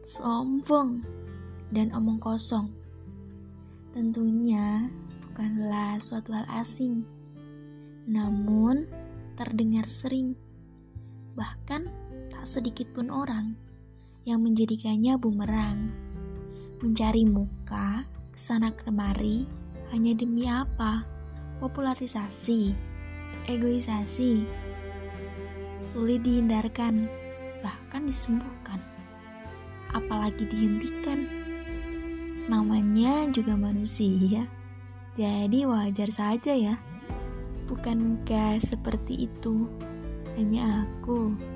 sombong, dan omong kosong. Tentunya bukanlah suatu hal asing, namun terdengar sering, bahkan tak sedikit pun orang yang menjadikannya bumerang. Mencari muka ke sana kemari hanya demi apa? Popularisasi, egoisasi, sulit dihindarkan, bahkan disembuhkan apalagi dihentikan. Namanya juga manusia, jadi wajar saja ya. Bukankah seperti itu hanya aku?